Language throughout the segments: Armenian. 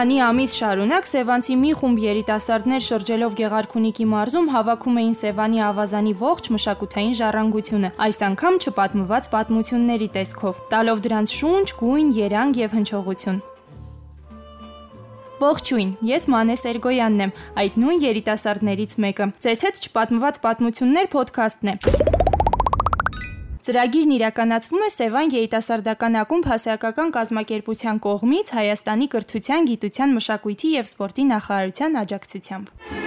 քանի ամիս շարունակ Սևանցի մի խումբ երիտասարդներ շրջելով Գեղարքունիքի մարզում հավաքում էին Սևանի ավազանի ողջ մշակութային ժառանգությունը, այս անգամ չպատմված պատմությունների տեսքով, տալով դրանց շունչ, գույն, երանգ եւ հնչողություն։ Ողջույն, ես Մանե Սերգոյանն եմ, այդ նույն երիտասարդներից մեկը։ Ձեզ հետ չպատմված պատմություններ ոդքասթն է։ Ծրագիրն իրականացվում է Սևան երիտասարդական ակումբ հասարակական կազմակերպության կողմից Հայաստանի կրթության, գիտության, մշակույթի եւ սպորտի նախարարության աջակցությամբ։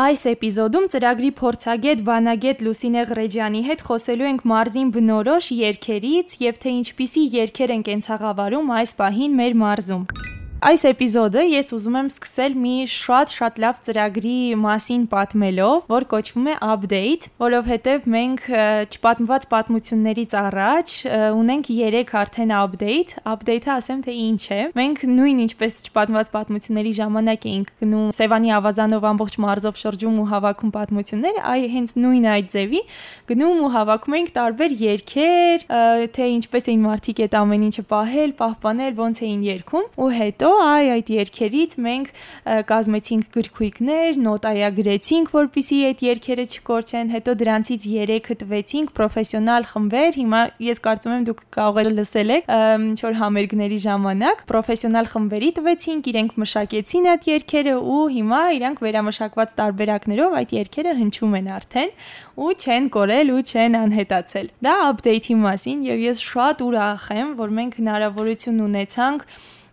Այս էպիզոդում ծրագրի փորձագետ Վանագետ Լուսինե Ղրեջյանի հետ խոսելու ենք մարզին բնորոշ երկերից եւ թե ինչպիսի երկեր են կենցաղավարում այս պահին մեր մարզում։ Այս էպիզոդը ես ուզում եմ սկսել մի շատ-շատ լավ ծրագրի մասին պատմելով, որ կոչվում է Update, որովհետև մենք չպատմված պատմություններից առաջ ունենք 3 արդեն Update։ Update-ը ասեմ թե ինչ է։ Մենք նույն ինչպես չպատմված պատմությունների ժամանակ էինք գնում Սևանի ավազանով ամբողջ մարզով շրջում ու հավաքում պատմություններ, այ հենց նույն այդ ձևի գնում ու հավաքում ենք տարբեր երգեր, թե ինչպես էին մարդիկ այդ ամեն ինչը պահել, պահպանել, ոնց էին երգում ու հետո հետո այ այդ երկերից մենք կազմեցինք գրքույկներ, նոտայագրեցինք, որpիսի այդ երկերը չկորչեն, հետո դրանցից 3-ը տվեցինք պրոֆեսիոնալ խմբեր։ Հիմա ես կարծում եմ դուք կարող եք լսել եք ինչ որ համերգների ժամանակ պրոֆեսիոնալ խմբերի տվեցինք, իրենք մշակեցին այդ երկերը ու հիմա իրանք վերամշակված տարբերակներով այդ երկերը հնչում են արդեն ու չեն կորել ու չեն անհետացել։ Դա update-ի մասին եւ ես շատ ուրախ եմ, որ մենք հնարավորություն ունեցանք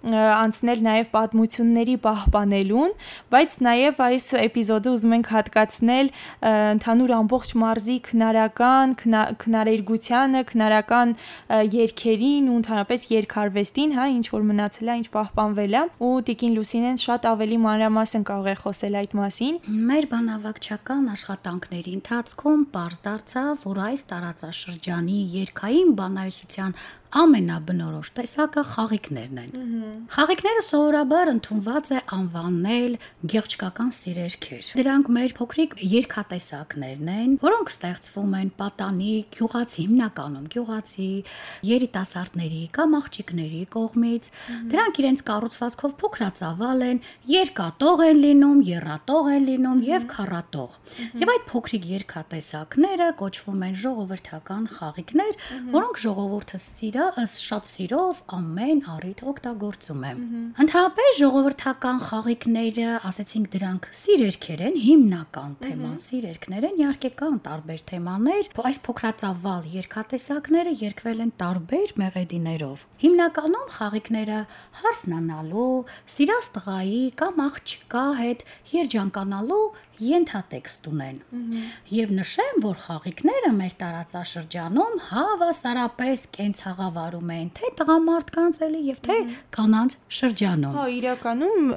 անցնել նաև պատմությունների պահպանելուն, բայց նաև այս էպիզոդը ուզում ենք հատկացնել ընդհանուր ամբողջ մարզի քնարական քնարերգությանը, քնարական երկերին ու ընդհանրապես երկարվեստին, հա, ինչ որ մնացել է, ինչ պահպանվել է, ու Տիկին Լուսինեն շատ ավելի մանրամասն կարող է խոսել այդ մասին։ Մեր բանավակչական աշխատանքների ընթացքում པարզ դարձավ, որ այս տարածաշրջանի երկային բանայուսության ամենաբնորոշ տեսակը խաղիկներն են։ Խաղիկները սովորաբար ընդունված է անվանել գեղչկական սիրերքեր։ Դրանք մեր փոքրիկ երկաթեսակներն են, որոնք ստեղծվում են պատանի, գյուղացի հիմնականում գյուղացի երիտասարդների կամ աղջիկների կողմից։ Դրանք իրենց կառուցվածքով փոքրածավալ են, երկատող են լինում, երատող են լինում եւ քառատող։ Եվ այդ փոքրիկ երկաթեսակները կոչվում են ժողովրդական խաղիկներ, որոնք ժողովուրդը սիր սիրը շատ սիրով ամեն առիթ օգտագործում է։ Ընդհանրապես ժողովրդական խաղիկները, ասեցինք դրանք սիրերքեր են, հիմնական թեման սիրերքներ են, իհարկե կան տարբեր թեմաներ, այս փոքրածավալ երկատեսակները երկվել են տարբեր մեղեդիներով։ Հիմնականում խաղիկները հարսնանալու, սիրած տղայի կամ աղջկա հետ երջանկանալու ենթատեքստ ունեն։ Եվ նշեմ, որ խաղիկները մեր տարածաշրջանում հավասարապես կենցաղավարում են թե տղամարդկանց էլի եւ թե կանանց շրջանում։ Հա, իրականում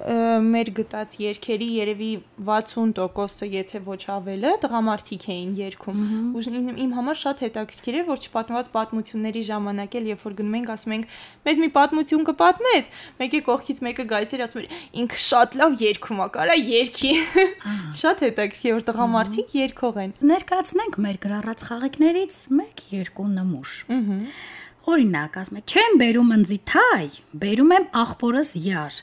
մեր գտած երկերի երևի 60%-ը, եթե ոչ ավելը, տղամարդիկ էին երգում։ Ու իմ համար շատ հետաքրքիր է, որ չպատմված պատմությունների ժամանակ էլ երբ որ գնում ենք, ասում ենք, մեզ մի պատմություն կպատմես, մեկի կողքից մեկը գայս էր ասում էր, ինքը շատ լավ երգում է, կարա երգի։ Շատ շատ հետաքրքիր որ տղամարդիկ երկող են։ Ներկայացնենք մեր գրառած խաղիկներից 1-2 նմուշ։ Օրինակ, ասում եմ, չեմ բերում ընձի թայ, բերում եմ աղբորս յար։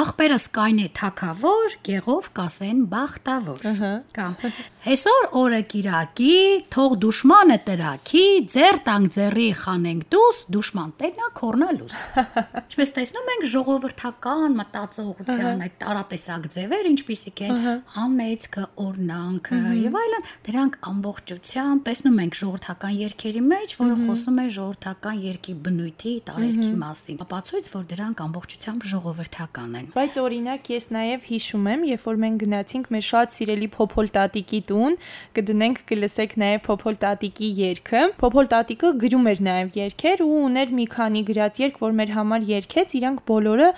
Աղբերս կայն է թակավոր, գեղով կասեն բախտավոր։ Կամ հեսօր օրը կիրակի, թող դուշմանը տրակի, ձեր տանք ձեռի խանենք դուս, դուշման տենա կորնալուս։ Ինչպես տեսնում ենք ժողովրդական մտածողության այդ տարատեսակ ձևեր, ինչպիսիք են ամեծքը, օրնանքը եւ այլն, դրանք ամբողջությամբ տեսնում ենք ժողովրդական երկերի մեջ, որը խոսում է ժողովրդական երկի բնույթի, տարերքի մասին։ Ապացույց, որ դրանք ամբողջությամբ ժողովրդական են։ Բայց օրինակ ես նաև հիշում եմ, երբ որ մենք գնացինք մեր շատ սիրելի Փոփոլ տատիկի տուն, կդնենք կլսեք նաև Փոփոլ տատիկի երգը։ Փոփոլ տատիկը գրում էր նաև երգեր ու ուներ մի քանի գրած երգ, որ մեր համար երգեց, իրանք բոլորը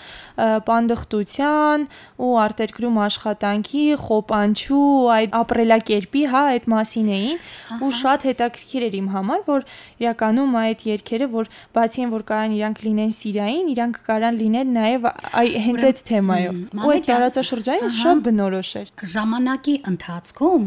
պանդխտության ու արտերկրում աշխատանքի, խոպանչու, այդ ապրելակերպի, հա, այդ մասին էին ու շատ հետաքրքիր էր իմ համար, որ իրականում այդ երգերը որ բացի այն որ կարան իրանք լինեն սիրային, իրանք կարան լինեն նաև այ հենց այդ թեմայով։ Ու այդ տարածաշրջանը շատ բնորոշ էր։ Ժամանակի ընթացքում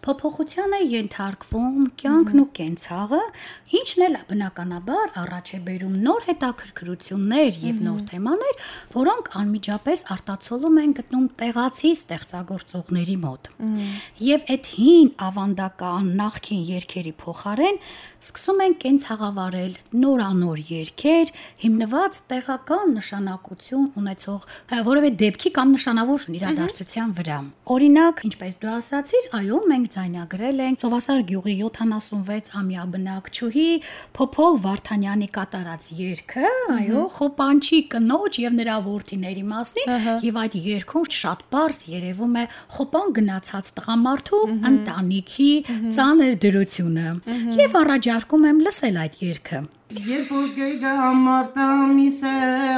փոփոխության է ենթարկվում կյանքն ու կենցաղը, ինչն էլ բնականաբար առաջ է բերում նոր հետաքրքրություններ եւ նոր թեմաներ, որոնք անմիջապես արտացոլում են գտնում տեղացի ստեղծագործողների մոտ։ Եվ այդ հին ավանդական նախքին երկերի փոխարեն սկսում են կենցաղավարել նորանոր երկեր, հիմնված տեղական նշանակություն ունեցող որևէ դեպքի կամ նշանավոր իրադարձության վրա։ Օրինակ, ինչպես դու ասացիր, այո, մենք ձայնագրել ենք Սովասար գյուղի 76 ամյա բնակչուհի Փոփոլ Վարդանյանի կատարած երգը, այո, Խոպանչի կնոջ եւ նրա որդիների մասին, եւ այդ երգում շատ པարս երևում է Խոպան գնացած տղամարդու ընտանիքի ծանր դրությունը։ Եվ առաջարկում եմ լսել այդ երգը։ Երբ որ գեգա մարտամիսը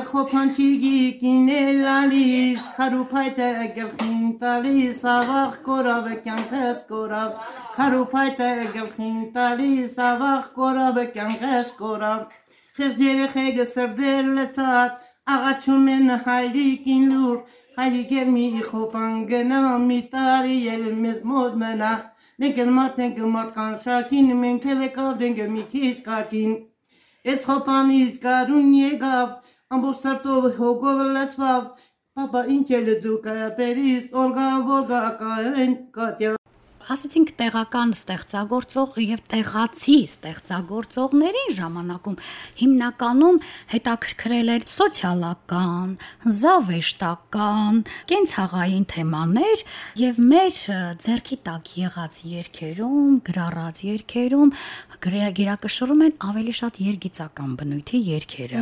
խոփանչի գիկինել ալիս խարուփայտը գլխին տալիս ավախ կորավը կյանքս կորավ խարուփայտը գլխին տալիս ավախ կորավը կյանքս կորավ խեղճ երեխեգը սրդեր լծած աղաչում են հայրիկին լուր հայրիկ էլ մի խոփան գնա մի տարի էլ մեզ մոտ մնա մենք էլ մատնենք մարդկան շարքին մենք էլ եկավ մի քիչ կարկին Ես խոպանից գարուն եկավ, ամբողջ սրտով հոգով լսվավ, Պապա ինչ էլ դու կապերիս, Օլգա Վոլգա կային Կատյա ասացինք տեղական ստեղծագործող եւ տեղացի ստեղծագործողների ժամանակում հիմնականում հետաքրքրել են սոցիալական, զավեշտական, կենցաղային թեմաներ եւ մեր ձերքի տակ եղած երկերում, գրառած երկերում գերակշռում են ավելի շատ երգիծական բնույթի երգերը։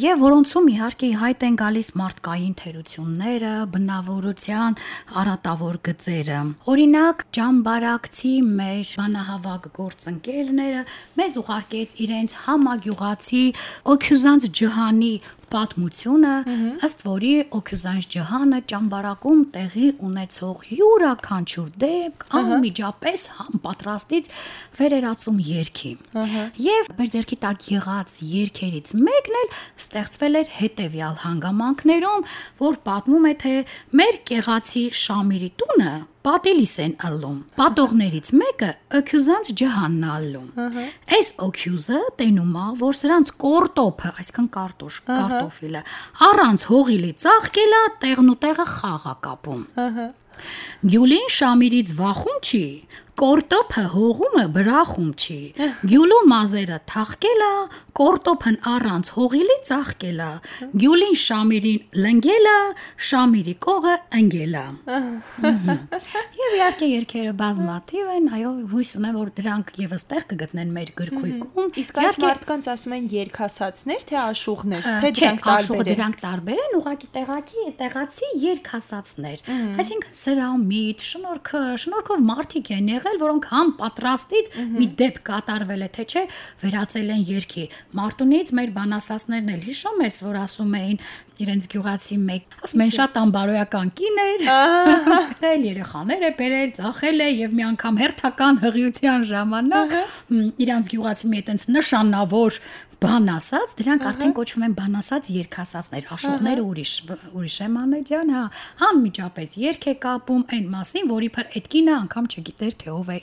Եվ որոնցում իհարկե հայտ են գալիս մարդկային թերությունները, բնավորության արատավոր գծերը։ Օրինակ Ջամբարակցի մեր բանահավաք գործընկերները մեզ ուղարկեց իրենց համագյուղացի օքյուզանց ջհանի պատմությունը, ըստ որի օքյուզանջ ջհանը ճամբարակում տեղի ունեցող յուրաքանչյուր դեպք անմիջապես պատրաստից վերերացում երկի։ Եվ մեր ձերքի տակ եղած երկերից մեկն էլ ստեղծվել էր հետևյալ հանգամանքներում, որ պատմում է թե մեր կեղացի Շամիրի տունը պատիլիս են ըլլում։ Պատողներից մեկը օքյուզանց ջհանն ալլում։ Այս օքյուզը տենում է, որ սրանց կորտոփը, այսինքն կարտոշ, կարտոֆիլը, առանց հողիլի ծաղկելա տեղն ու տեղը խաղա կապում։ Գյուլին Շամիրից վախում չի, կորտոփը հողումը բրախում չի։ Գյուլու մազերը թաղկելա, կորտոփն առանց հողիլի ծաղկելա։ Գյուլին Շամիրին լնգելա, Շամիրի կողը ընգելա։ Եվ իհարկե երկերը բազմաթիվ են, այո, հույս ունեմ, որ դրանք եւս տեղ կգտնեն մեր գրքույկում։ Իսկ այդ մարդկանց ասում են երկհասածներ, թե աշուղներ, թե դրանք տարբեր են։ Դրանք տարբեր են, ուղղակի տեղակի, տեղացի երկհասածներ։ Այսինքն սրամիտ, շնորհքը, շնորհքով մարդիկ են եղել, որոնք համ պատրաստից մի դեպք կատարվել է, թե չէ, վերածել են երկի։ Մարտունից մեր բանասասներն էլ հիշում ես, որ ասում էին իրենց գյուղացի մեկ, ասում են շատ անբարոյական կին էր, գրել երեխաներ է բերել, ծախել է եւ մի անգամ հերթական հղիության ժամանակ իրանց գյուղացի մի այտենց նշանավոր բան ասած, դրանք արդեն կոչվում են բան ասած երկհասածներ, աշուղները ուրիշ ուրիշ է մանեջան, հա, անմիջապես երկ է կապում այն մասին, որի փր այդ կինը անգամ չգիտեր թե ով է,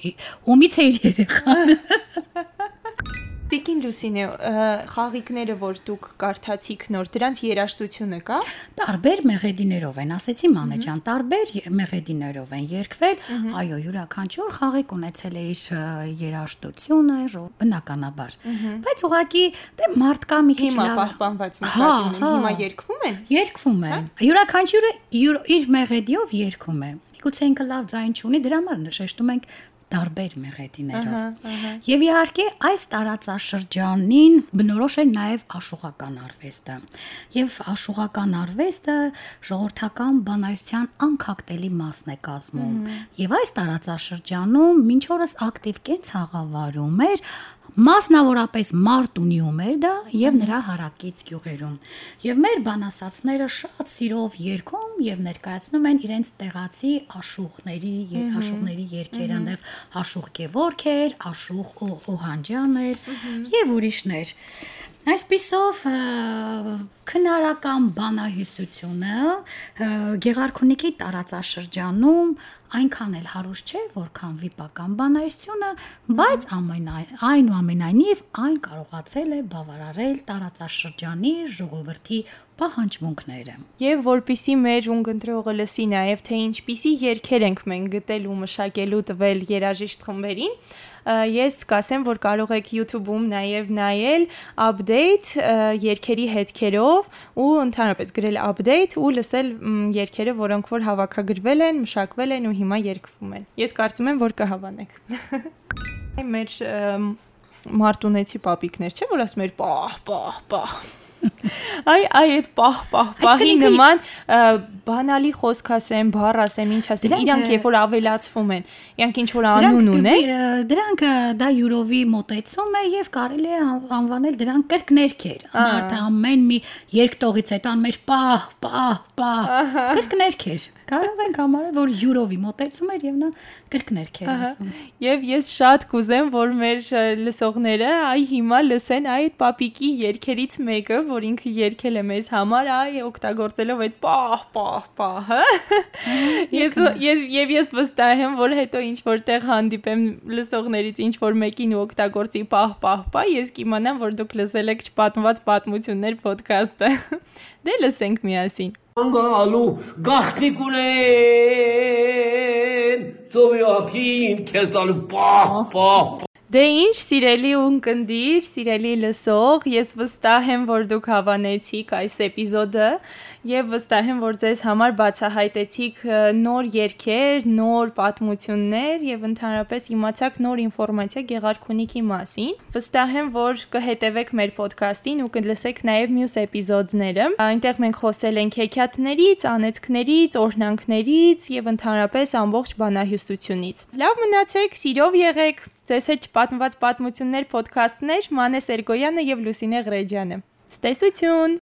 ումից է իր երեխան։ Տիկին Լուսինե, խաղիկները, որ դուք կարդացիք նոր, դրանց երաժշտությունը կա։ Տարբեր մեղեդիներով են, ասեցի մանեջան, տարբեր մեղեդիներով են երկվել։ Այո, յուրաքանչյուր խաղիկ ունեցել է իր երաժշտությունը, բնականաբար։ Բայց ուղղակի դե մարդ կա մի քիչ լավ։ Հիմա պահպանված նկատի ունեն, հիմա երկվում են։ Երկվում են։ Յուրաքանչյուրը իր մեղեդիով երկում է։ Միգուցե ինքը լավ ձայն չունի, դրա համար նշեշտում ենք տարբեր մեղեդիներով։ Եվ իհարկե այս տարածաշրջանին բնորոշ է նաև աշուղական արվեստը։ Եվ աշուղական արվեստը ժողովրդական բանայության անկախտելի մասն է կազմում։ Եվ այս տարածաշրջանում ոչ օրս ակտիվ կենցաղավարում էր Մասնավորապես Մարտունիում էր դա եւ նրա հարակից գյուղերում։ Եւ մեր բանասացները շատ սիրով երգում եւ ներկայացնում են իրենց տեղացի աշուղների, աշուղների երգեր, այնտեղ աշուղ Գևորգեր, աշուղ Օհանջաներ եւ ուրիշներ։ Այսպիսով քնարական բանահյուսությունը Գեղարքունիքի տարածաշրջանում այնքան էլ հարուստ չէ, որքան վիպական բանահյուսությունը, բայց այնուամենայնիվ այն կարողացել է բավարարել տարածաշրջանի ժողովրդի պահանջմունքները։ Եվ որpիսի մեր ունգընտրողը լսի նաև թե ինչպիսի երկեր ենք մենք գտել ու մշակելու տվել երաժիշտ խմբերին, ես կասեմ, որ կարող եք YouTube-ում նաև նայել update երկերի հետքերով ու ընդհանրապես գրել update ու լսել երկերը, որոնք որ հավաքագրվել են, մշակվել են ու հիմա երգվում են։ Ես կարծում եմ, որ կհավանեք։ Մեր մարտունեցի պապիկներ չէ, որ ասում էր պահ, պահ, պահ Այ այ այդ պահ պահ պահի նման բանալի խոսք ասեմ, բառ ասեմ, ինչ ասեմ, իրանք երբ որ ավելացվում են, իրանք ինչ որ անուն ունեն։ Դրանք դա յուրովի մոտեցում է եւ կարելի է անվանել դրանք կրկներքեր։ Մարդը ամեն մի երկտողից հետո էր պահ, պահ, պահ։ Կրկներքեր։ Կարող ենք համարել, որ յուրովի մոտեցում էր եւ նա կրկներքեր ասում։ Եվ ես շատ կուզեմ, որ մեր լսողները այ հիմա լսեն այդ պապիկի երկերից մեկը, որ ինքը երկել է մեզ համար, այ օգտագործելով այդ պահ, պահ, պահը։ Ես ես եւ ես վստահ եմ, որ հետո ինչ որտեղ հանդիպեմ լսողներից ինչ որ մեկին ու օգտագործի պահ, պահ, պահ, ես կիմանամ, որ դուք լսել եք չպատմված պատմություններ ոդքասթը։ Դե լսենք միասին։ Angalu gachtikulen so wie Apin, Kertal, bah, oh. pa pa. Դե ինչ, սիրելի ունկնդիր, սիրելի լսող, ես վստահ եմ, որ դուք հավանեցիք այս էպիզոդը եւ վստահ եմ, որ ձեզ համար բացահայտեցիք նոր երգեր, նոր պատմություններ եւ ընդհանրապես իմացաք նոր ինֆորմացիա Գեղարքունիքի մասին։ Վստահ եմ, որ կհետևեք մեր ոդքասթին ու կլսեք նաեւ մյուս էպիզոդները։ Այնտեղ մենք խոսել ենք հեքիաթներից, անեծքներից, օրհնանքներից եւ ընդհանրապես ամբողջ բանահյուսությունից։ Լավ մնացեք, սիրով եղեք Ձեզ հետ պատմված պատմություններ ոդքասթներ Մանե Սերգոյանը եւ Լուսինե Ղրեջյանը։ Ցտեսություն։